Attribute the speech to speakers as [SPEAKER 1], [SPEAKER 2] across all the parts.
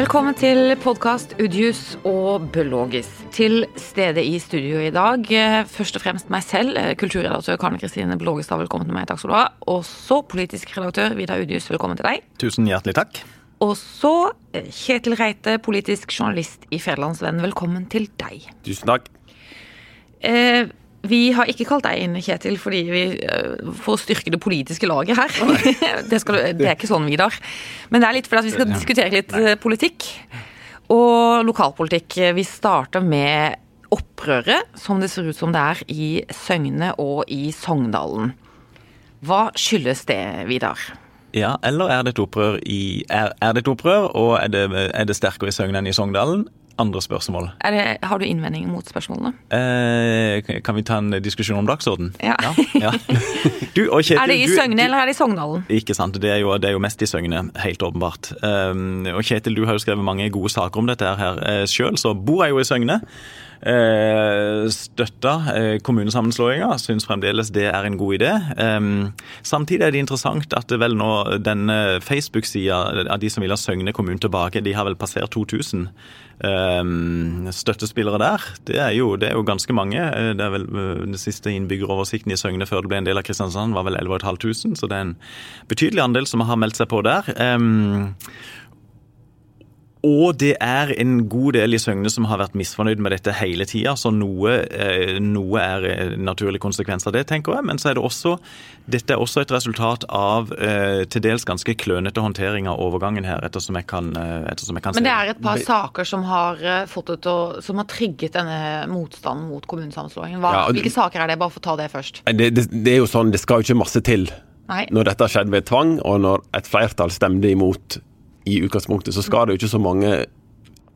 [SPEAKER 1] Velkommen til podkast Udius og Bølogis. Til stede i studio i dag, eh, først og fremst meg selv, eh, kulturredaktør Karne Kristine Blågestad, velkommen til meg, takk skal du ha. Og så politisk redaktør Vidar Udius, velkommen til deg.
[SPEAKER 2] Tusen hjertelig takk.
[SPEAKER 1] Og så eh, Kjetil Reite, politisk journalist i Federlandsvennen, velkommen til deg.
[SPEAKER 3] Tusen takk.
[SPEAKER 1] Eh, vi har ikke kalt deg inn, Kjetil, fordi vi, eh, for å styrke det politiske laget her. det, skal, det, er ikke sånn, Vidar. Men det er litt fordi vi skal diskutere litt nei. politikk. Og lokalpolitikk. Vi starter med opprøret som det ser ut som det er i Søgne og i Sogndalen. Hva skyldes det, Vidar?
[SPEAKER 2] Ja, eller er det et opprør i Er, er det et opprør, og er det, er det sterkere i Søgne enn i Sogndalen? Andre spørsmål.
[SPEAKER 1] Det, har du innvendinger mot spørsmålene?
[SPEAKER 2] Eh, kan vi ta en diskusjon om dagsorden?
[SPEAKER 1] Ja. ja, ja.
[SPEAKER 2] Du, okay,
[SPEAKER 1] er det i Søgne eller er det i Sogndalen?
[SPEAKER 2] Ikke sant, det er jo, det er jo mest i Søgne, helt åpenbart. Um, og Kjetil, du har jo skrevet mange gode saker om dette her her sjøl, så bor jeg jo i Søgne. Uh, støtta uh, kommunesammenslåinga, syns fremdeles det er en god idé. Um, samtidig er det interessant at vel nå denne Facebook-sida av de som vil ha Søgne kommune tilbake, de har vel passert 2000 um, støttespillere der. Det er, jo, det er, jo, ganske mange. Eh, det er vel eh, Den siste innbyggeroversikten i Søgne før det ble en del av Kristiansand, var vel 11 500, så det er en betydelig andel som har meldt seg på der. Og det er en god del i Søgne som har vært misfornøyd med dette hele tida, så noe, eh, noe, er en naturlig konsekvens av det, tenker jeg. Men så er det også dette er også et resultat av eh, til dels ganske klønete håndtering av overgangen her, ettersom jeg kan, eh, ettersom jeg kan
[SPEAKER 1] Men det er et par saker som har fått ut og, som har trigget denne motstanden mot kommunesammenslåingen. Hva, ja, hvilke saker er det? Bare for å ta det først.
[SPEAKER 3] Det, det, det er jo sånn, det skal jo ikke masse til. Nei. Når dette skjedde ved tvang, og når et flertall stemte imot i utgangspunktet, så skal det jo ikke så mange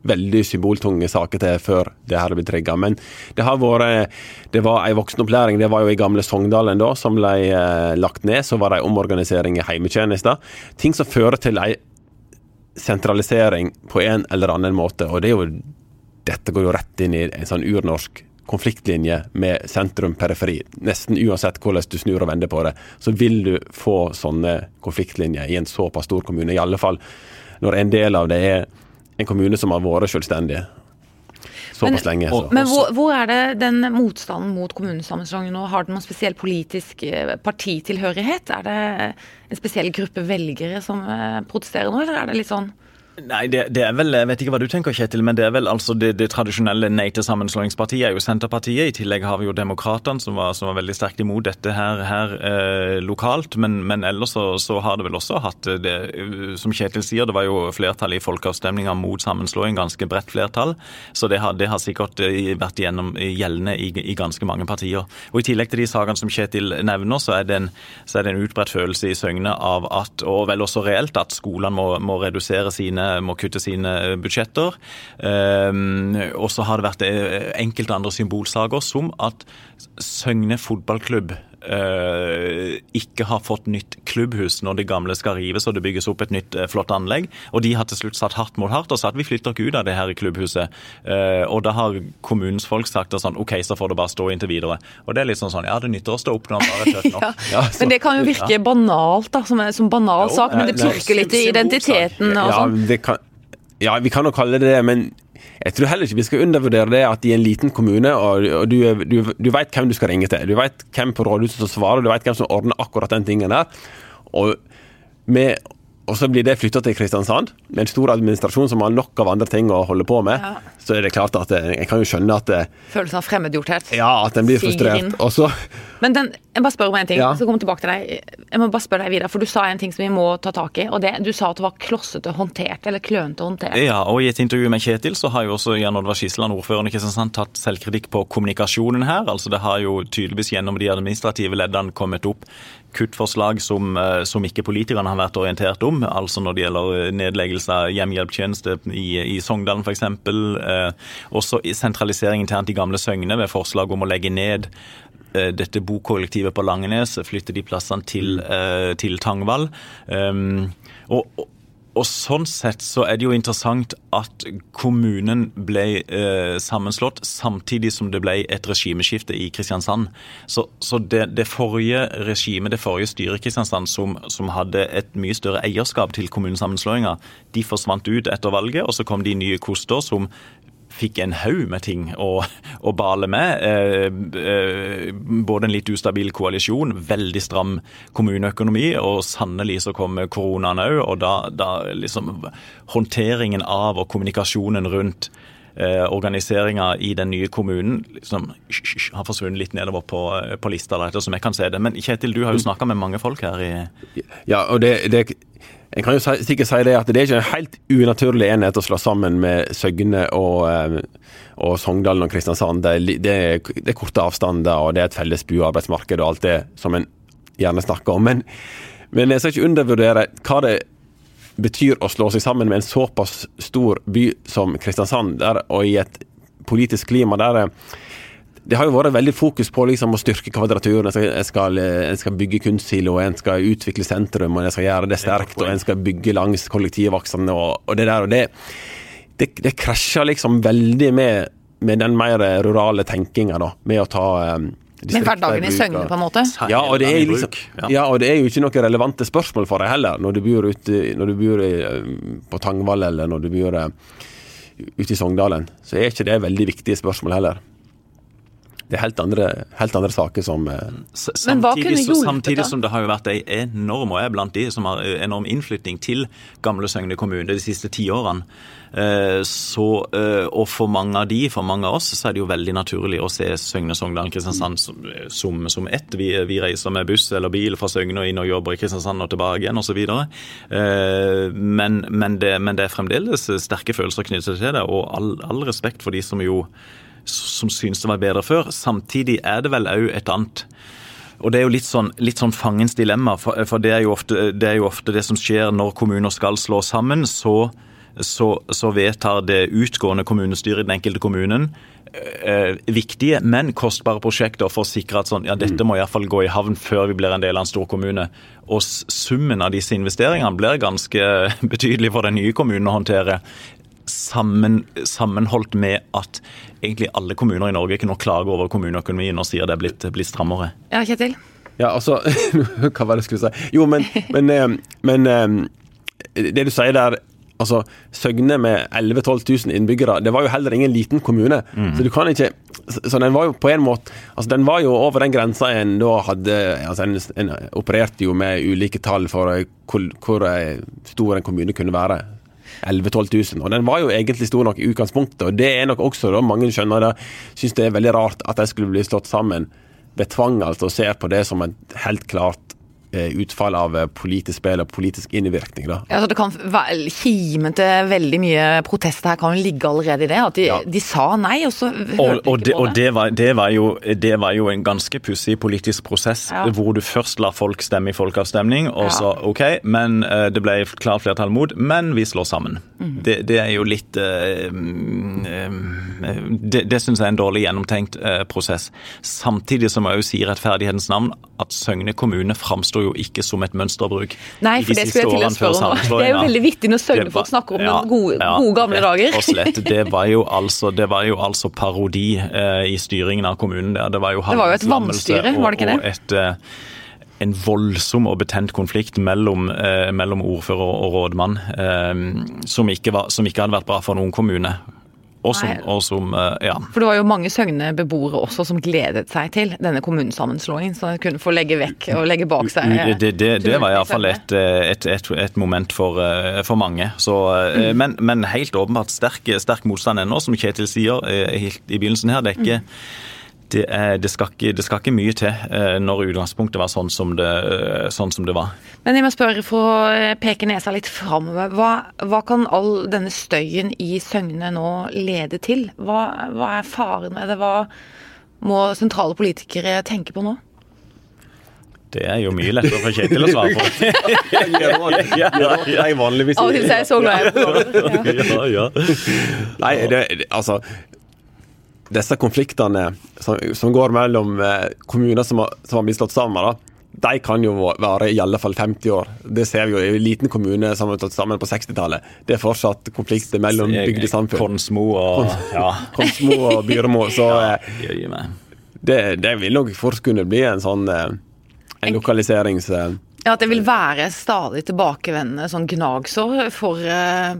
[SPEAKER 3] veldig symboltunge saker til før det her blir trigga. Men det har vært Det var ei voksenopplæring, det var jo i gamle Sogndalen da, som ble eh, lagt ned. Så var det ei omorganisering i heimetjenesta. Ting som fører til ei sentralisering på en eller annen måte. Og det er jo Dette går jo rett inn i en sånn urnorsk konfliktlinje med sentrum-periferi. Nesten uansett hvordan du snur og vender på det, så vil du få sånne konfliktlinjer i en såpass stor kommune. I alle fall når en del av det er en kommune som har vært selvstendig såpass lenge. Så.
[SPEAKER 1] Men hvor, hvor, er det den motstanden mot kommunesammenslåing nå? Har den noen spesiell politisk eh, partitilhørighet? Er det en spesiell gruppe velgere som eh, protesterer nå, eller er det litt sånn
[SPEAKER 2] Nei, det, det, er vel Jeg vet ikke hva du tenker, Kjetil, men det er vel altså det, det tradisjonelle nei til sammenslåingspartiet er jo Senterpartiet. I tillegg har vi jo Demokratene, som, som, var veldig sterkt imot dette her, her eh, lokalt. Men, men ellers så, så, har det vel også hatt det Som Kjetil sier, det var jo flertall i folkeavstemninga mot sammenslåing, ganske bredt flertall. Så det har, det har sikkert eh, vært gjennom, gjeldende i, i, ganske mange partier. Og I tillegg til de sakene som Kjetil nevner, så er det en, så er det en utbredt følelse i Søgne av at, og vel også reelt, at skolene må, må redusere sine må kutte sine budsjetter. Ehm, og så har det vært eh, enkelte andre symbolsaker, som at Søgne fotballklubb Uh, ikke har fått nytt klubbhus når det gamle skal rives og det bygges opp et nytt uh, flott anlegg. Og de har til slutt satt hardt mot hardt og sagt vi flytter ikke ut av det her i klubbhuset. Uh, og da har kommunens folk sagt sånn OK, så får det bare stå inntil videre. Og det er litt sånn sånn ja, det nytter å stå opp når man bare er tøff nok.
[SPEAKER 1] ja. Ja, men det kan jo virke banalt da, som, som banal jo, sak, men det pirker litt i identiteten og sånn.
[SPEAKER 3] Ja, ja, vi kan jo kalle det det, men jeg tror heller ikke vi skal undervurdere det at i en liten kommune, og, og du, du, du vet hvem du skal ringe til, du vet hvem på rådhuset som svarer, du vet hvem som ordner akkurat den tingen der. Og med og så blir det flytta til Kristiansand, med en stor administrasjon som har nok av andre ting å holde på med. Ja. Så er det klart at jeg kan jo skjønne at det,
[SPEAKER 1] Følelsen av fremmedgjorthet.
[SPEAKER 3] Ja, at den blir frustrert. Også,
[SPEAKER 1] Men den, jeg bare spør om en ting, ja. så kommer tilbake til deg. Jeg må bare spørre deg videre, for du sa en ting som vi må ta tak i. og det, Du sa at det var klossete håndtert, eller klønete håndtert.
[SPEAKER 2] Ja, og i et intervju med Kjetil så har jo også Jan Oddvar Skisland, ordføreren i Kristiansand, tatt selvkritikk på kommunikasjonen her. Altså Det har jo tydeligvis gjennom de administrative leddene kommet opp kuttforslag som, eh, som, ikke politikerne har vært orientert om. Altså når det gjelder nedleggelse av hjemmehjelptjeneste i, i Sogndalen f.eks. Eh, også sentralisering internt i gamle Søgne ved forslag om å legge ned eh, dette bokollektivet på Langenes, flytte de plassene til, eh, til Tangvall. Um, og, og sånn sett så er det jo interessant at kommunen ble eh, sammenslått samtidig som det ble et regimeskifte i Kristiansand. Så, så det, det, forrige regimet, det forrige styret i Kristiansand, som, som, hadde et mye større eierskap til kommunesammenslåinga, de forsvant ut etter valget, og så kom de nye koster som fikk en haug med ting å, å bale med. Eh, eh, både en litt ustabil koalisjon, veldig stram kommuneøkonomi, og sannelig så kom koronaen òg. Og da, da, liksom håndteringen av og kommunikasjonen rundt eh, organiseringa i den nye kommunen liksom, har forsvunnet litt nedover på, på lista, der, som jeg kan se det. Men Kjetil, du har jo snakka med mange folk her i
[SPEAKER 3] Ja, og det, det en kan jo sikkert si det at det er ikke en helt unaturlig enhet å slå sammen med Søgne og, eh, og Sogndalen og Kristiansand. Det er, det, er, det er, korte avstander, og det er et felles buarbeidsmarked og alt det som en gjerne snakker om. Men, men jeg skal ikke undervurdere hva det betyr å slå seg sammen med en såpass stor by som Kristiansand, der, og i et politisk klima der det har jo vært veldig fokus på liksom, å styrke Kvadraturen. En skal, en skal, bygge kunstsilo, en skal utvikle sentrum, og en skal gjøre det sterkt. Og en skal bygge langs kollektivaksene og, og, det der. og Det, det, det krasjer liksom veldig med, med, den mer rurale tenkinga, da. Med å ta
[SPEAKER 1] med hverdagen i Søgne, på en måte?
[SPEAKER 3] Ja og, liksom, ja, og det er jo ikke noen relevante spørsmål for deg heller, når du bor, ute, når du bor på Tangvall eller når du bor ute i Sogndalen. Så er ikke det veldig viktige spørsmål heller det er helt andre, helt andre saker som
[SPEAKER 1] eh, Men hva kunne hjulpet,
[SPEAKER 2] da? Samtidig som det har jo vært ei enorm, og er blant de som har enorm innflytting til gamle Søgne kommune de siste ti årene. Eh, så, eh, og for mange av de, for mange av oss, så er det jo veldig naturlig å se Søgne, Sogndal, Kristiansand som, som, som ett. Vi, vi, reiser med buss eller bil fra Søgne og inn og jobber i Kristiansand og tilbake igjen osv. Men, men, det, men det er fremdeles sterke følelser knyttet til det, og all, all respekt for de som jo som syns det var bedre før. Samtidig er det vel òg et annet og Det er jo litt sånn, litt sånn fangens dilemma, for, for det, er ofte, det, er jo ofte, det som skjer når kommuner skal slå sammen. Så, så, så vedtar det utgående kommunestyret i den enkelte kommunen eh, viktige, men kostbare prosjekter for å sikre at sånn, ja, dette må iallfall gå i havn før vi blir en del av en stor kommune. Og summen av disse investeringene blir ganske betydelig for den nye kommunen å håndtere sammen, sammenholdt med at egentlig alle kommuner i Norge ikke nå klager over kommuneøkonomien og sier det er blitt, blitt strammere.
[SPEAKER 1] Ja, Kjetil?
[SPEAKER 3] Ja, altså Hva var det jeg skulle si? Jo, men, men, eh, men eh, det du sier der altså Søgne med 11 000-12 000 innbyggere, det var jo heller ingen liten kommune. Mm. Så du kan ikke Så den var jo på en måte altså Den var jo over den grensa en da hadde altså en, en opererte jo med ulike tall for hvor, hvor stor en kommune kunne være. 11 000-12 000. Og den var jo egentlig stor nok i utgangspunktet, og det er nok også da mange skjønner det, syns det er veldig rart at de skulle bli slått sammen ved tvang, altså, og ser på det som et helt klart utfall av eh, politisk spill og politisk innvirkning. Da.
[SPEAKER 1] Ja, så det kan Kimen til veldig mye protester her kan jo ligge allerede i det. At de, ja. de sa nei, og så hørte og,
[SPEAKER 2] og de ikke på det. Og det var, det var, jo, det var jo, en ganske pussig politisk prosess, ja. hvor du først la folk stemme i folkeavstemning, og ja. så OK, men uh, det ble klart flertall mot, men vi slår sammen. Mm. Det, det, er jo litt uh, uh, Det, det syns jeg er en dårlig gjennomtenkt prosess. Samtidig som jeg jo sier rettferdighetens navn at Søgne kommune framstår jo ikke som et mønsterbruk.
[SPEAKER 1] Nei, for det skulle jeg til å spørre om. Det er jo veldig viktig når Søgne-folk snakker om ja, gode, ja, gode, gamle dager.
[SPEAKER 2] Og slett, det var jo altså, det var jo altså parodi eh, i styringen av kommunen der. Det var jo,
[SPEAKER 1] det var jo et vannstyre, var det ikke det? Og et,
[SPEAKER 2] eh, en voldsom og betent konflikt mellom, eh, mellom ordfører og rådmann, eh, som, ikke var, som, ikke hadde vært bra for noen kommune. Og som, og som, eh, ja.
[SPEAKER 1] For det var jo mange Søgne-beboere også som gledet seg til denne kommunesammenslåingen, så de kunne få legge vekk og legge bak seg.
[SPEAKER 2] Det, det, det, det var iallfall et, eh, et, et, et, moment for, eh, for mange. Så, mm. men, men, helt åpenbart sterk, sterk motstand ennå, som Kjetil sier i begynnelsen her. Det er ikke mm det, er, det, skal ikke, det, skal ikke, mye til eh, når utgangspunktet var sånn som, det, eh, sånn som det, var.
[SPEAKER 1] Men jeg må spørre for å eh, peke nesa litt framover. Hva, hva, kan all denne støyen i Søgne nå lede til? Hva, hva er faren med det? Hva må sentrale politikere tenke på nå?
[SPEAKER 2] Det er jo mye lettere for Kjetil å svare på.
[SPEAKER 3] ja, ja, vanligvis
[SPEAKER 1] Av og til er jeg så glad jeg er
[SPEAKER 3] på ja. Nei, det, altså disse konfliktene som, som går mellom eh, kommuner som har, som har, blitt slått sammen, da, de kan jo vare i alle fall 50 år. Det ser vi jo i en liten kommune som har tatt sammen på 60-tallet. Det er fortsatt konflikter mellom bygdesamfunn.
[SPEAKER 2] Konsmo og,
[SPEAKER 3] ja. Konsmo og Byremo. Så ja, det, det, vil nok fort kunne bli en sånn en lokaliserings...
[SPEAKER 1] Ja, At det vil være stadig tilbakevendende sånn gnagsår for uh,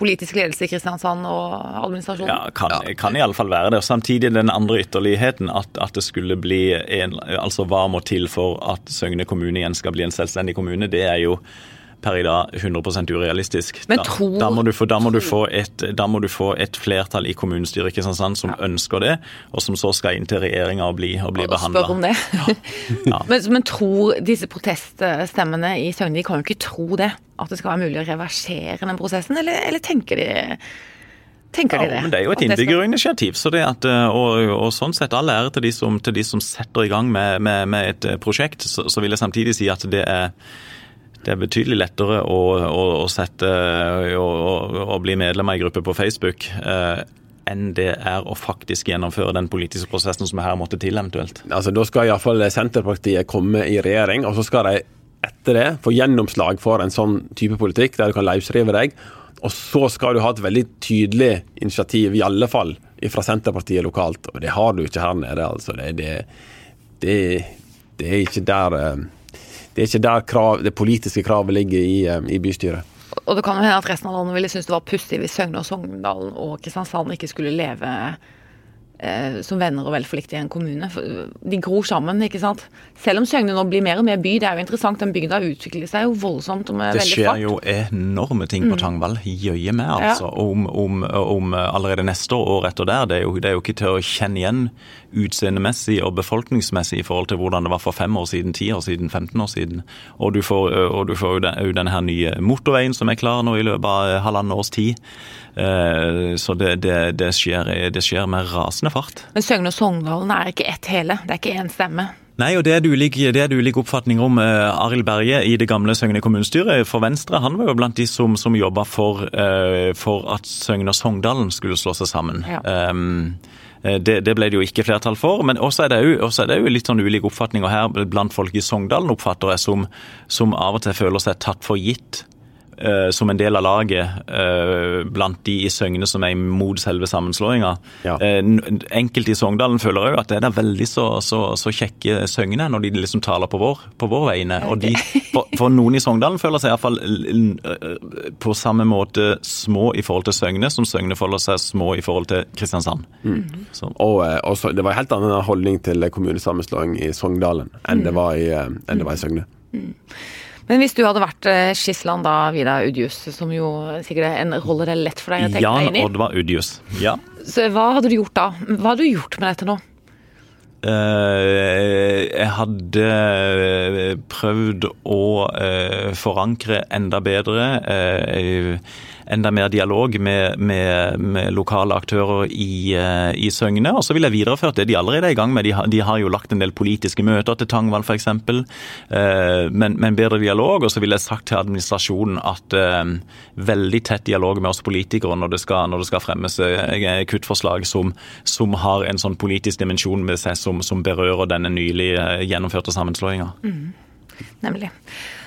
[SPEAKER 1] politisk ledelse i Kristiansand og administrasjonen?
[SPEAKER 2] Ja, kan, kan iallfall være det. Og Samtidig den andre ytterligheten, at, at, det skulle bli en Altså hva må til for at Søgne kommune igjen skal bli en selvstendig kommune, det er jo per i dag 100% urealistisk.
[SPEAKER 1] Men tro,
[SPEAKER 2] da, da, må få, da, må et, da, må du få et, flertall i kommunestyret i Kristiansand som ja. ønsker det, og som så skal inn til regjeringa og bli, og bli behandla.
[SPEAKER 1] Spør om det. Ja. Ja. men, men tror disse proteststemmene i Søgne de kan jo ikke tro det? At det skal være mulig å reversere den prosessen, eller, eller tenker de tenker de det?
[SPEAKER 2] men Det er jo et innbyggerinitiativ. så det at, eh, og, og, sånn sett all ære til de som, til de som setter i gang med, med, med et eh, prosjekt. Så, så, vil jeg samtidig si at det er det er betydelig lettere å, å, å sette å, bli medlem av ei gruppe på Facebook eh, enn det er å faktisk gjennomføre den politiske prosessen som her måtte til, eventuelt.
[SPEAKER 3] Altså, Da skal iallfall Senterpartiet komme i regjering, og så skal de etter det få gjennomslag for en sånn type politikk, der du kan løsrive deg. Og så skal du ha et veldig tydelig initiativ, i alle fall fra Senterpartiet lokalt. Og det har du ikke her nede, altså. Det, det, det, det er ikke der eh, det er ikke der krav, det politiske kravet ligger i, eh, i bystyret.
[SPEAKER 1] Og det kan jo hende at resten av landet ville synes det var pussig hvis Søgne og Sogndalen og Kristiansand ikke skulle leve som venner og velforlikte i en kommune. De gror sammen, ikke sant. Selv om Søgne nå blir mer og mer by, det er jo interessant. Den bygda utvikler seg jo voldsomt og med
[SPEAKER 2] veldig fart. Det skjer jo enorme ting på mm. Tangvall, jøye med, altså. Ja. Om, om, om, allerede neste år, året etter der. Det er, jo, det er jo ikke til å kjenne igjen utseendemessig og befolkningsmessig i forhold til hvordan det var for fem år siden, ti år siden, 15 år siden. Og du får, og du får jo denne her nye motorveien som er klar nå i løpet av halvannet års tid. Så det, det, det, skjer, det skjer med rasende fart.
[SPEAKER 1] Men Søgne og Sogndalen er ikke ett hele, det er ikke én stemme?
[SPEAKER 2] Nei, og Det er det ulike, det ulike oppfatninger om. Eh, Arild Berge i det gamle Søgne kommunestyret for Venstre han var jo blant de som, som jobba for, eh, for, at Søgne og Sogndalen skulle slå seg sammen. Ja. Um, det, det, ble det jo ikke flertall for. Men også er det jo, er det jo litt sånn ulike oppfatninger her blant folk i Sogndalen, oppfatter jeg, som, som av og til føler seg tatt for gitt uh, som en del av laget uh, blant de i Søgne som er imot selve sammenslåinga. Ja. Uh, enkelte i Sogndalen føler òg at det er veldig så, så, så, kjekke Søgne når de liksom taler på vår, på vår vegne. Og de, for, for, noen i Sogndalen føler seg iallfall på samme måte små i forhold til Søgne, som Søgne føler seg små i forhold til Kristiansand. Mm.
[SPEAKER 3] Og, og så, det var en helt annen holdning til kommunesammenslåing i Sogndalen enn det var i, enn det var i Søgne. Mm.
[SPEAKER 1] Men hvis du hadde vært eh, Skisland da, Vidar Udius, som jo sikkert er en rolle det er lett for deg å tenke
[SPEAKER 2] deg
[SPEAKER 1] inn i.
[SPEAKER 2] Jan Oddvar Udius, ja.
[SPEAKER 1] Så hva hadde du gjort da? Hva hadde du gjort med dette nå?
[SPEAKER 2] Uh, jeg hadde eh, prøvd å uh, forankre enda bedre. Uh, enda mer dialog med, med, med lokale aktører i, eh, i Søgne. Og så vil jeg videreføre det de allerede er i gang med. De har, de har jo lagt en del politiske møter til Tangvall f.eks. Eh, men, men bedre dialog. Og så vil jeg sagt til administrasjonen at eh, veldig tett dialog med oss politikere når det skal, når det skal fremmes kuttforslag som, som, har en sånn politisk dimensjon med seg som, som berører denne nylig gjennomførte sammenslåinga.
[SPEAKER 1] Mm. Nemlig.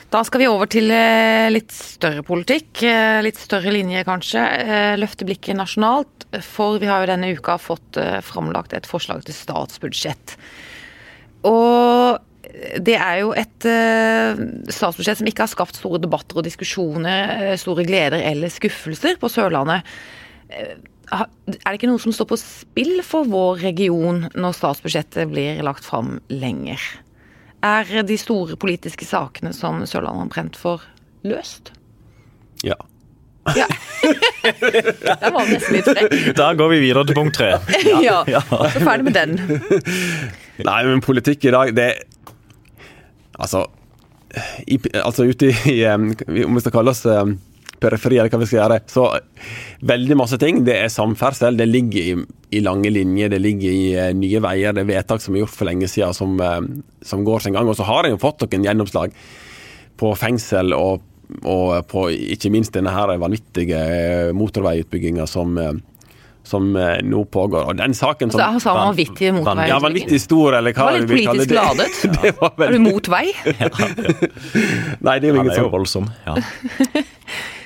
[SPEAKER 1] Da skal vi over til eh, litt større politikk. Eh, litt større linje, kanskje. Eh, løfte blikket nasjonalt. For vi har jo denne uka fått framlagt et forslag til statsbudsjett. Og det er jo et statsbudsjett som ikke har skapt store debatter og diskusjoner, store gleder eller skuffelser på Sørlandet. Er det ikke noe som står på spill for vår region når statsbudsjettet blir lagt fram lenger? Er de store politiske sakene som Sørlandet har brent for, løst?
[SPEAKER 3] Ja.
[SPEAKER 1] Ja. Der var nesten litt frekk.
[SPEAKER 2] Da går vi videre til punkt tre.
[SPEAKER 1] Ja, ja. Så ferdig med den.
[SPEAKER 3] Nei, men politikk i dag, det Altså, i, altså ute i Om vi skal kalle oss periferi, eller hva vi skal gjøre. Så veldig masse ting. Det er samferdsel. Det ligger i, i lange linjer, det ligger i uh, nye veier. Det er vedtak som er gjort for lenge siden, som, uh, som går sin gang. Og så har en jo fått noen gjennomslag på fengsel og, og, på ikke minst denne her vanvittige eh, motorveiutbygginga som, som nå pågår. Og den saken
[SPEAKER 1] som altså, Han vanvittig motvei?
[SPEAKER 3] Ja, vanvittig stor, eller hva
[SPEAKER 1] vi vil kalle det. Det var litt politisk ladet. ja. Er du mot vei?
[SPEAKER 3] Nei, det er jo ingen
[SPEAKER 2] sånn. voldsom. Ja.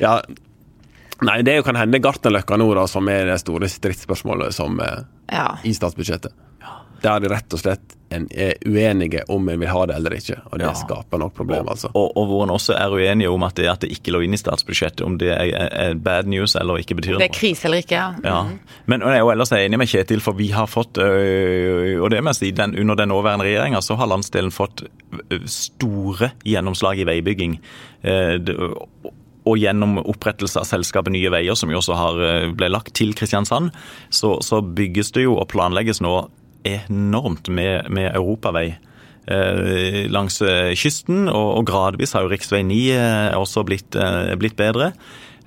[SPEAKER 3] ja. Nei, det er kan hende Gartnerløkka nå da, som er det store stridsspørsmålet som, eh, ja. i statsbudsjettet. Der de rett og slett en er uenige om en vil ha det eller ikke. Og det ja. skaper nok problem, altså.
[SPEAKER 2] Og, og, hvor en også er uenige om at det, at det ikke lå inn i statsbudsjettet, om det er, er bad news eller ikke betyr
[SPEAKER 1] noe. Det er krise eller ikke, ja.
[SPEAKER 2] ja. Men Men jeg er jo enig med Kjetil, for vi har fått, og det må jeg si, den, under den nåværende regjeringa så har landsdelen fått store gjennomslag i veibygging. Og gjennom opprettelse av selskapet Nye Veier, som jo også har, ble lagt til Kristiansand, så, så bygges det jo og planlegges nå enormt med, med europavei eh, langs eh, kysten, og, og, gradvis har jo rv. 9 eh, også blitt, eh, blitt bedre.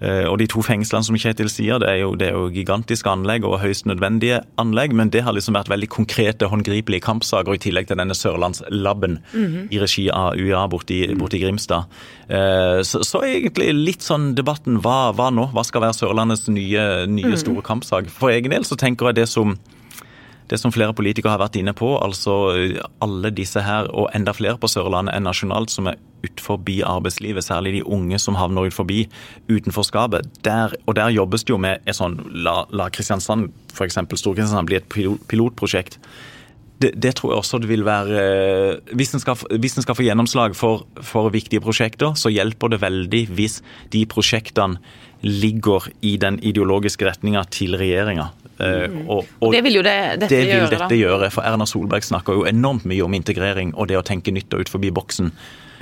[SPEAKER 2] Eh, og de to fengslene som Kjetil sier, det er, jo, det er jo gigantiske anlegg og høyst nødvendige anlegg, men det har liksom vært veldig konkrete, håndgripelige kampsaker i tillegg til denne Sørlandslaben mm -hmm. i regi av UiA borti, borti Grimstad. Eh, så, så, egentlig litt sånn debatten hva, hva nå? Hva skal være Sørlandets nye, nye mhm. store kampsak? For egen del så tenker jeg det som det som flere politikere har vært inne på, altså eh, alle disse her, og enda flere på Sørlandet enn nasjonalt, som er utenfor arbeidslivet, særlig de unge som havner utenfor utenforskapet. Der, og der jobbes det jo med et sånn La, la Kristiansand, f.eks. Stor-Kristiansand, bli et pilotprosjekt. Det, det, tror jeg også det vil være eh, Hvis en skal, skal få gjennomslag for, for viktige prosjekter, så hjelper det veldig hvis de prosjektene ligger i den ideologiske retninga til regjeringa.
[SPEAKER 1] Mm. Og, og, det vil jo det, dette
[SPEAKER 2] det vil
[SPEAKER 1] gjøre.
[SPEAKER 2] Dette gjøre, for Erna Solberg snakker jo enormt mye om integrering og det å tenke nytt og ut forbi boksen.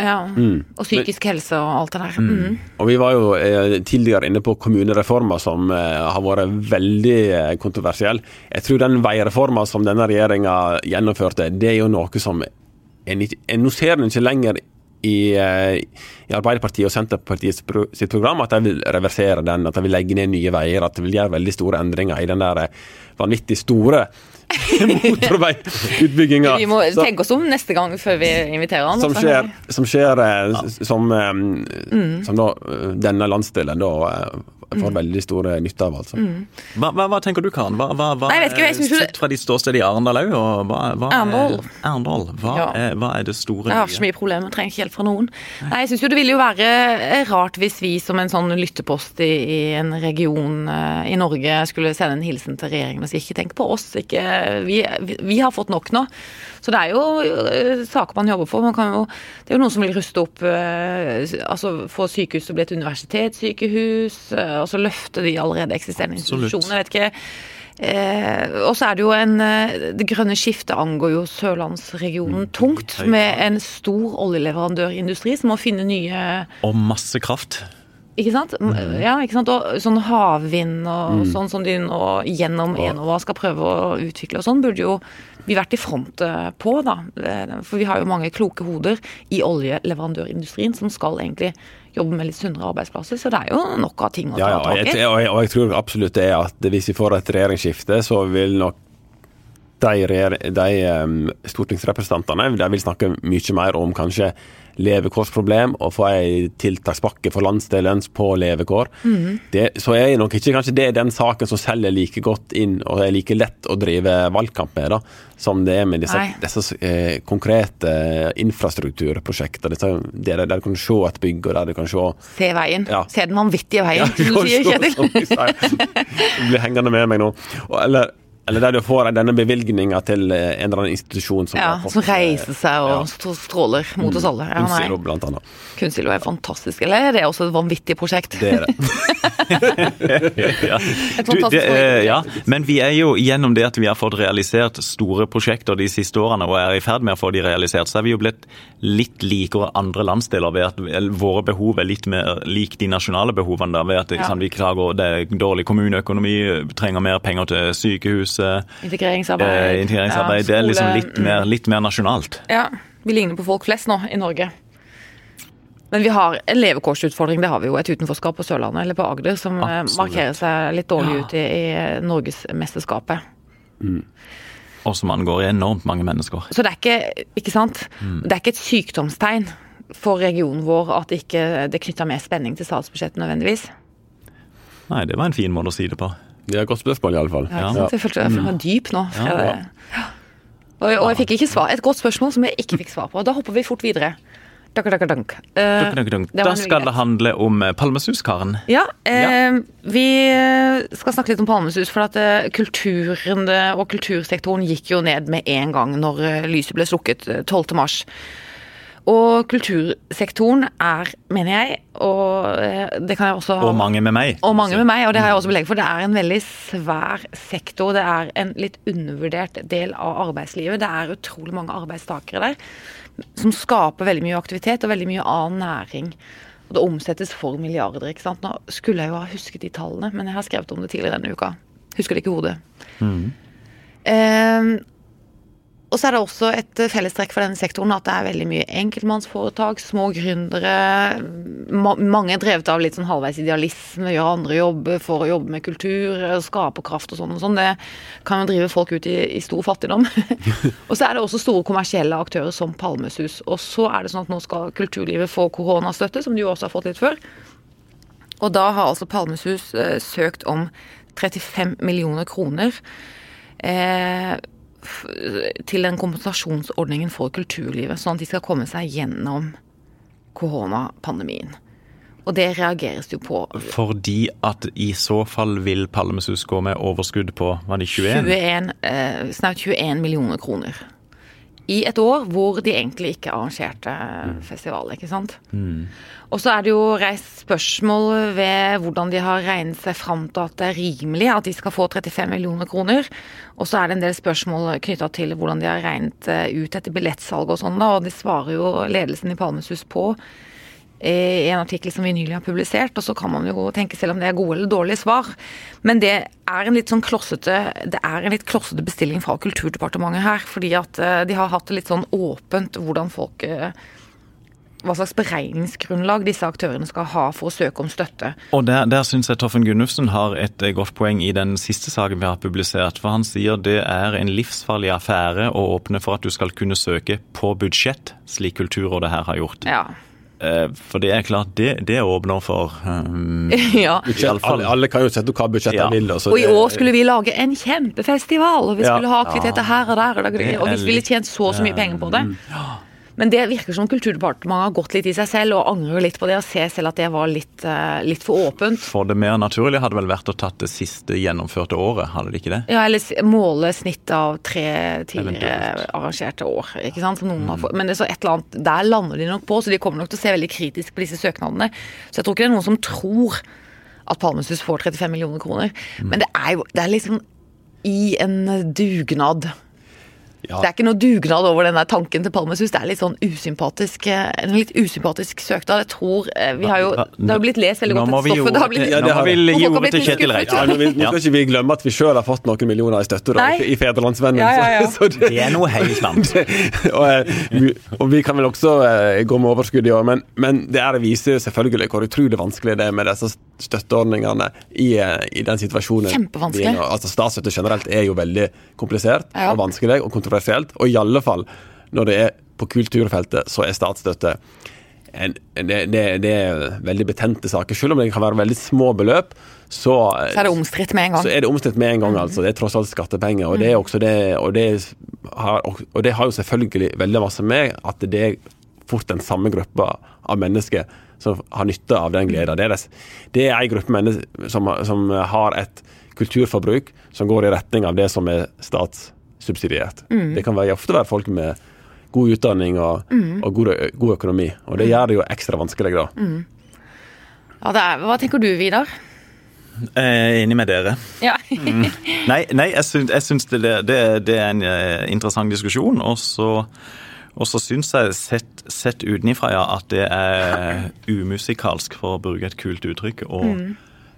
[SPEAKER 1] Ja, mm. Og psykisk helse og alt det der. Mm.
[SPEAKER 3] mm. Og Vi var jo eh, tidligere inne på kommunereformer som eh, har vært veldig eh, kontroversiell. Jeg tror den veireforma som denne regjeringa gjennomførte, det er jo noe som en, en, Nå ser en ikke lenger i, eh, i Arbeiderpartiet og Senterpartiet sitt program at de vil reversere den, at de vil legge ned Nye Veier, at de vil gjøre veldig store endringer i den der eh, vanvittig store motorveiutbygginga.
[SPEAKER 1] Vi må tenke oss om neste gang før vi inviterer han.
[SPEAKER 3] Som skjer, som, skjer. Eh, som, mm. som da, denne landsdelen da får mm. veldig stor nytte av. altså. Mm.
[SPEAKER 2] Hva, hva, hva, tenker du, Karen? Hva, hva, hva Nei, ikke, Sett fra ditt ståsted i Arendal òg, hva, hva,
[SPEAKER 1] Arendal.
[SPEAKER 2] Arendal. Hva, ja. er, hva er det store
[SPEAKER 1] Jeg har ikke så mye problemer, trenger ikke hjelp fra noen. Nei, jeg synes jo Det ville jo være eh, rart hvis vi som en sånn lyttepost i, i en region uh, i Norge skulle sende en hilsen til regjeringen og si ikke tenk på oss, ikke, vi, vi, vi har fått nok nå. Så det er jo uh, saker man jobber for. Man jo, det er jo noen som vil ruste opp uh, altså Få sykehus til å bli et universitetssykehus. og altså løfte de allerede eksisterende institusjonene. Jeg vet ikke. Eh, og så er det jo en Det grønne skiftet angår jo sørlandsregionen mm, tungt, med en stor oljeleverandørindustri som må finne nye
[SPEAKER 2] Og masse kraft.
[SPEAKER 1] Ikke sant? Mm. Ja, ikke sant? Og sånn havvind og mm. sånn som de nå gjennom Enova skal prøve å utvikle og sånn, burde jo vi vært i front på, da. For vi har jo mange kloke hoder i oljeleverandørindustrien som skal egentlig jobbe med litt sunnere arbeidsplasser. Så det er jo nok av ting å ta tak
[SPEAKER 3] i. Og, og jeg tror absolutt det er at hvis vi får et regjeringsskifte, så vil nok de, de um, stortingsrepresentantene de vil snakke mye mer om kanskje levekårsproblem og få ei tiltakspakke for landsdelen på levekår. Mm. Det, så er nok ikke kanskje det den saken som selger like godt inn og er like lett å drive valgkamp med, da, som det er med disse, disse eh, konkrete infrastrukturprosjektene. Der, der du kan se et bygg, og der du kan se
[SPEAKER 1] Se veien. Ja. Se den vanvittige veien, ja, som du sier, Kjetil.
[SPEAKER 3] blir hengende med meg nå. Og, Eller eller der du får denne bevilgninga til eh, en eller annen institusjon
[SPEAKER 1] som, ja, som reiser seg og ja. stråler mot oss alle.
[SPEAKER 3] Ja, Kunstsilo, blant annet.
[SPEAKER 1] Kunstsilo er fantastisk. Eller er det også et vanvittig prosjekt?
[SPEAKER 3] Det er det.
[SPEAKER 2] ja. Et fantastisk du, det, ja. Men vi er jo gjennom det at vi har fått realisert store prosjekter de siste årene, og er i ferd med å få de realisert, så er vi jo blitt litt likere andre landsdeler ved at våre behov er litt mer lik de nasjonale behovene. Da, ved at liksom, vi klager det er dårlig kommuneøkonomi, trenger mer penger til sykehus
[SPEAKER 1] Integreringsarbeid.
[SPEAKER 2] Eh, integreringsarbeid. Ja, det er liksom litt mer, litt mer, nasjonalt.
[SPEAKER 1] Ja. Vi ligner på folk flest nå i Norge. Men vi har en levekårsutfordring, det har vi jo. Et utenforskap på Sørlandet eller på Agder som eh, Absolutt. markerer seg litt dårlig ja. ut i, i Norgesmesterskapet. Mm.
[SPEAKER 2] Og som angår enormt mange mennesker.
[SPEAKER 1] Så det er ikke, ikke sant? Mm. Det er ikke et sykdomstegn for regionen vår at ikke det ikke knytter mer spenning til statsbudsjettet nødvendigvis.
[SPEAKER 2] Nei, det var en fin måte å si det på.
[SPEAKER 3] Det er et godt spørsmål, iallfall.
[SPEAKER 1] Ja, ja. Jeg følte jeg var dyp nå. Ja. Og, og, jeg fikk ikke svar. Et godt spørsmål som jeg ikke fikk svar på. Da hopper vi fort videre. Dunk, dunk, dunk.
[SPEAKER 2] Uh, da skal det handle om eh, Palmesuskaren.
[SPEAKER 1] Ja, eh, vi skal snakke litt om Palmesus. For at uh, kulturen og kultursektoren gikk jo ned med en gang når lyset ble slukket 12. mars. Og kultursektoren er, mener jeg, og det kan jeg også
[SPEAKER 2] Og mange med meg.
[SPEAKER 1] Og mange med meg, og det har jeg også belegg for. Det er en veldig svær sektor. Det er en litt undervurdert del av arbeidslivet. Det er utrolig mange arbeidstakere der som skaper veldig mye aktivitet og veldig mye annen næring. Og det omsettes for milliarder. ikke sant? Nå skulle jeg jo ha husket de tallene, men jeg har skrevet om det tidligere denne uka. Husker det ikke i hodet. Mm. Eh, og så er det også et fellestrekk for denne sektoren at det er veldig mye enkeltmannsforetak, små gründere. mange er drevet av litt sånn halvveis idealisme, gjør andre jobber for å jobbe med kultur, skaperkraft og sånn og sånn. Det kan jo drive folk ut i, i stor fattigdom. og så er det også store kommersielle aktører som Palmesus. Og så er det sånn at nå skal kulturlivet få koronastøtte, som de også har fått litt før. Og da har altså Palmesus eh, søkt om 35 millioner kroner. Eh, til den kompensasjonsordningen for kulturlivet, sånn at de skal komme seg gjennom koronapandemien. Og det reageres jo på.
[SPEAKER 2] Fordi at i så fall vil Palmesus gå med overskudd på var det 21?
[SPEAKER 1] 21 eh, snart 21 millioner kroner i et år hvor de egentlig ikke arrangerte mm. festival. ikke sant? Mm. Og så er det jo reist spørsmål ved hvordan de har regnet seg fram til at det er rimelig at de skal få 35 millioner kroner. Og så er det en del spørsmål knytta til hvordan de har regnet eh, ut etter billettsalget og sånn, da, og det svarer jo ledelsen i Palmesus på i en artikkel som vi nylig har publisert, og så kan man jo tenke selv om det er gode eller dårlige svar. Men det er en litt sånn klossete det er en litt klossete bestilling fra Kulturdepartementet her. Fordi at eh, de har hatt det litt sånn åpent hvordan folk eh, hva slags beregningsgrunnlag disse aktørene skal ha for å søke om støtte.
[SPEAKER 2] Og Der, der syns jeg Toffen Gunnufsen har et eh, godt poeng i den siste saken vi har publisert. For han sier det er en livsfarlig affære å åpne for at du skal kunne søke på budsjett, slik Kulturrådet her har gjort.
[SPEAKER 1] Ja.
[SPEAKER 2] Eh, for det er klart, det, det åpner for um,
[SPEAKER 1] ja.
[SPEAKER 3] alle, alle, kan jo sette hva budsjettet ja. vil.
[SPEAKER 1] og i år skulle vi lage en kjempefestival, og vi skulle ja. ha aktiviteter her og der. Og, og vi ville tjent så og så mye penger på det. Ja. Men det virker som Kulturdepartementet har gått litt i seg selv og angrer litt på det og ser selv at det var litt, uh, litt for åpent.
[SPEAKER 2] For det mer naturlige hadde vel vært å tatt det siste gjennomførte året, hadde det ikke det?
[SPEAKER 1] Ja, eller måle snittet av tre tidligere arrangerte år. ikke sant? Mm. Fått, men det er så et eller annet, der lander de nok på, så de kommer nok til å se veldig kritisk på disse søknadene. Så jeg tror ikke det er noen som tror at Palmesus får 35 millioner kroner. Mm. Men det er jo det er liksom i en dugnad ja. Det er ikke noe dugnad over den der tanken til Palmesus. Det er litt sånn usympatisk, eh, en litt usympatisk søknad. Jeg tror eh, vi har jo, Det har jo blitt lest veldig godt, stoffet. Det har blitt,
[SPEAKER 2] ja, det har, vi gi ordet til Kjetil Reit.
[SPEAKER 3] Ja, nå, skal ikke vi glemme at vi sjøl har fått noen millioner i støtte da, i Federlandsvennen.
[SPEAKER 2] Ja, så, så det, det, er noe helt annet.
[SPEAKER 3] og, eh, og, vi kan vel også gå med overskudd i år, men, men det er, viser selvfølgelig hvor utrolig vanskelig det er med disse støtteordningene i, i den situasjonen.
[SPEAKER 1] Kjempevanskelig.
[SPEAKER 3] Altså, Statsstøtte generelt er jo veldig komplisert og vanskelig. og kontroversielt. Og i alle fall når det er på kulturfeltet, så er statsstøtte en, det, det, det, er veldig betente saker. Selv om det kan være veldig små beløp, så,
[SPEAKER 1] så er det omstridt med en gang.
[SPEAKER 3] Så er det omstridt med en gang, altså. Det er tross alt skattepenger. Og det, det, og det, har, og det har jo selvfølgelig veldig masse med at det er fort den samme gruppa av mennesker som har nytte av den gleden. Det er, det er en gruppe mennesker som, som har et kulturforbruk som går i retning av det som er statssubsidiert. Mm. Det kan være, ofte være folk med god utdanning og, mm. og god, god, økonomi. Og det mm. gjør det jo ekstra vanskelig, da.
[SPEAKER 1] Mm. Ja, er, hva tenker du, Vidar?
[SPEAKER 2] Jeg er enig med dere.
[SPEAKER 1] Ja.
[SPEAKER 2] mm. Nei, nei, jeg syns, jeg syns det, det, det, er en eh, interessant diskusjon. Og så, og så syns jeg, sett, sett utenifra, ja, at det er umusikalsk, for å bruke et kult uttrykk. og mm.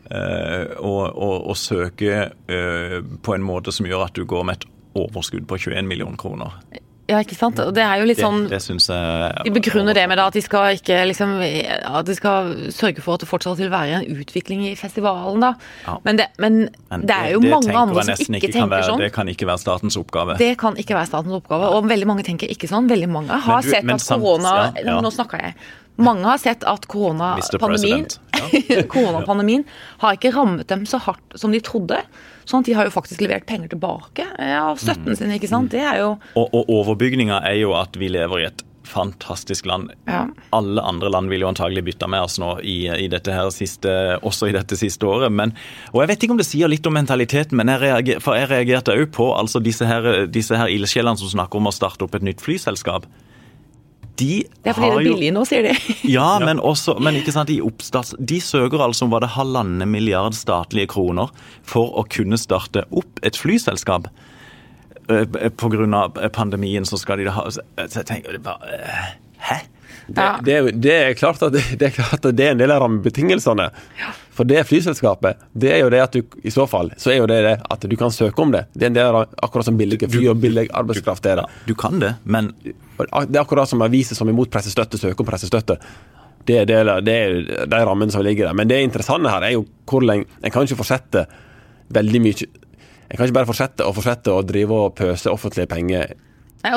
[SPEAKER 2] Uh, og, og, og, søke uh, på en måte som gjør at du går med et overskudd på 21 millioner kroner.
[SPEAKER 1] Ja, ikke sant. Og det er jo litt sånn
[SPEAKER 2] det, det jeg,
[SPEAKER 1] De begrunner det med at de skal ikke liksom At de skal sørge for at det fortsatt vil være en utvikling i festivalen, da. Ja. Men, det, men, men, det, er jo mange andre som ikke, ikke tenker
[SPEAKER 2] være,
[SPEAKER 1] sånn.
[SPEAKER 2] Det kan ikke være statens oppgave.
[SPEAKER 1] Det kan ikke være statens oppgave, og veldig mange tenker ikke sånn. Veldig mange har du, sett at korona ja, ja. Nå snakka jeg. Mange har sett at koronapandemien ja. koronapandemien har ikke rammet dem så hardt som de trodde. Sånn at de har jo faktisk levert penger tilbake av støtten sin. ikke sant? Det er jo
[SPEAKER 2] Og, og overbygninga er jo at vi lever i et fantastisk land. Ja. Alle andre land vil jo antagelig bytte med oss nå i, i dette her siste, også i dette siste året. Men, og Jeg vet ikke om det sier litt om mentaliteten, men jeg, reager, for jeg reagerte òg på altså disse her, disse her ildsjelene som snakker om å starte opp et nytt flyselskap.
[SPEAKER 1] De det er fordi det er billig nå, sier de.
[SPEAKER 2] ja, men, også, men ikke sant, i oppstart, de søker altså om var det halvannen milliard statlige kroner for å kunne starte opp et flyselskap. Eh, Pga. pandemien så skal de ha så jeg tenker bare, eh, Hæ?
[SPEAKER 3] Det, det, det, er klart at det, det, er klart at det er en del av rammebetingelsene. Ja. For det flyselskapet, det er jo det at du i så fall, så er jo det, det at du kan søke om det. Det er en del av akkurat som billige fly og billig arbeidskraft er det.
[SPEAKER 2] Du kan det, men
[SPEAKER 3] Det er akkurat som aviser som imot pressestøtte, søker om pressestøtte. Det er, det, det er de rammene som ligger der. Men det interessante her er jo hvor lenge En kan ikke fortsette veldig mye en kan ikke bare fortsette og fortsette å drive og pøse offentlige penger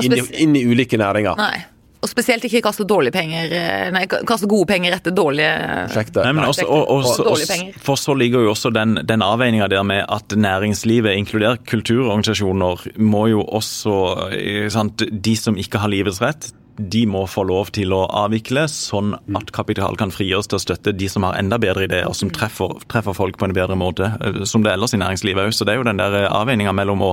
[SPEAKER 3] inn, i, inn i ulike næringer.
[SPEAKER 1] Nei. Og spesielt ikke kaste dårlige penger eh, Nei, kaste gode penger etter dårlige
[SPEAKER 2] prosjekter. For så ligger jo også den, den avveininga der med at næringslivet, inkludert kulturorganisasjoner, må jo også eh, sant, De som ikke har livets rett, de må få lov til å avvikle, sånn at kapital kan frigjøres til å støtte de som har enda bedre ideer, og som treffer, treffer folk på en bedre måte, eh, som det er ellers i næringslivet òg. Så det er jo den der avveininga mellom å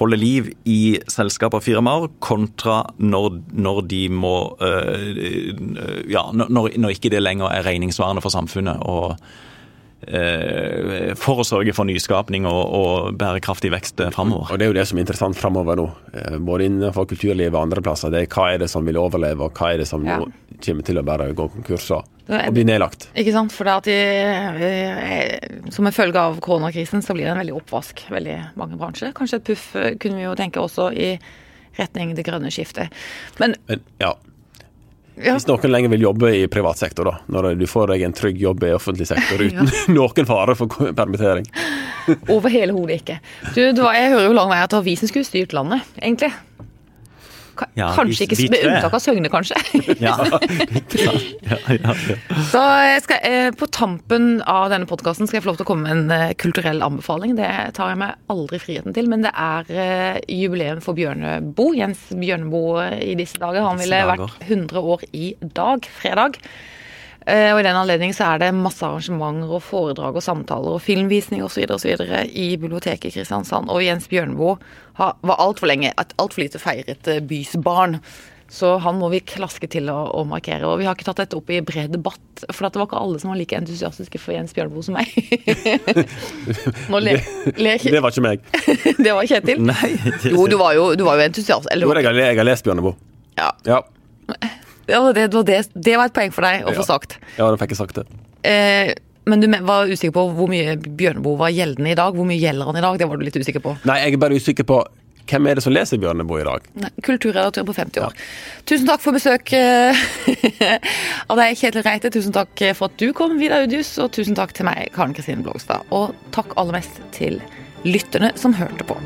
[SPEAKER 2] holde liv i selskap og firmaer, kontra når, når de må øh, Ja, når, når ikke det lenger er regningssvarende for samfunnet. og Eh, for å sørge for nyskapning og, og bærekraftig vekst framover.
[SPEAKER 3] Og Det er jo det som er interessant framover nå, eh, både innenfor kulturlivet og andre plasser. Det er Hva er det som vil overleve, og hva er det som ja. kommer til å bare gå konkurser og bli nedlagt.
[SPEAKER 1] Ikke sant. For det at de, eh, som en følge av koronakrisen så blir det en veldig oppvask veldig mange bransjer. Kanskje et puff kunne vi jo tenke også i retning det grønne skiftet. Men,
[SPEAKER 3] Men ja, ja. Hvis noen lenger vil jobbe i privat sektor, da, når du får deg en trygg jobb i offentlig sektor uten ja. noen fare for permittering.
[SPEAKER 1] Over hele hodet ikke. Du, var, jeg hører jo lang vei at det var vi som skulle styrt landet, egentlig. Ja, kanskje ikke med unntak av Søgne, kanskje. Ja. ja, Så skal, eh, på tampen av denne podkasten skal jeg få lov til å komme med en eh, kulturell anbefaling. Det tar jeg meg aldri friheten til, men det er eh, jubileum for Bjørneboe. Jens Bjørneboe i disse dager. Han ville vært 100 år i dag, fredag. Og I den anledning så er det masse arrangementer og foredrag og samtaler og filmvisning osv. i biblioteket i Kristiansand. Og Jens Bjørneboe var altfor lenge et altfor lite feiret eh, bys barn. Så han må vi klaske til å, å, markere. Og vi har ikke tatt dette opp i bred debatt, for det var ikke alle som var like entusiastiske for Jens Bjørnboe som meg.
[SPEAKER 3] le, le, det var ikke meg.
[SPEAKER 1] det var Kjetil?
[SPEAKER 2] Nei.
[SPEAKER 1] Jo, du var jo, du var jo entusiast.
[SPEAKER 3] Eller, jo, jeg har, jeg har lest Bjørneboe.
[SPEAKER 1] Ja. ja. Ja det, det, det, var et poeng for deg å få sagt.
[SPEAKER 3] Ja, da fikk jeg sagt det.
[SPEAKER 1] Eh, men du var usikker på hvor mye Bjørneboe var gjeldende i dag? Hvor mye gjelder han i dag? Det var du litt usikker på?
[SPEAKER 3] Nei, jeg er bare usikker på hvem er det som leser Bjørneboe i dag?
[SPEAKER 1] Nei, Kulturredaktør på 50 år. Ja. Tusen takk for besøk eh, av deg, Kjetil Reite. Tusen takk for at du kom, Vidar Udius. Og tusen takk til meg, Karen Kristine Blogstad. Og takk aller mest til lytterne som hørte på.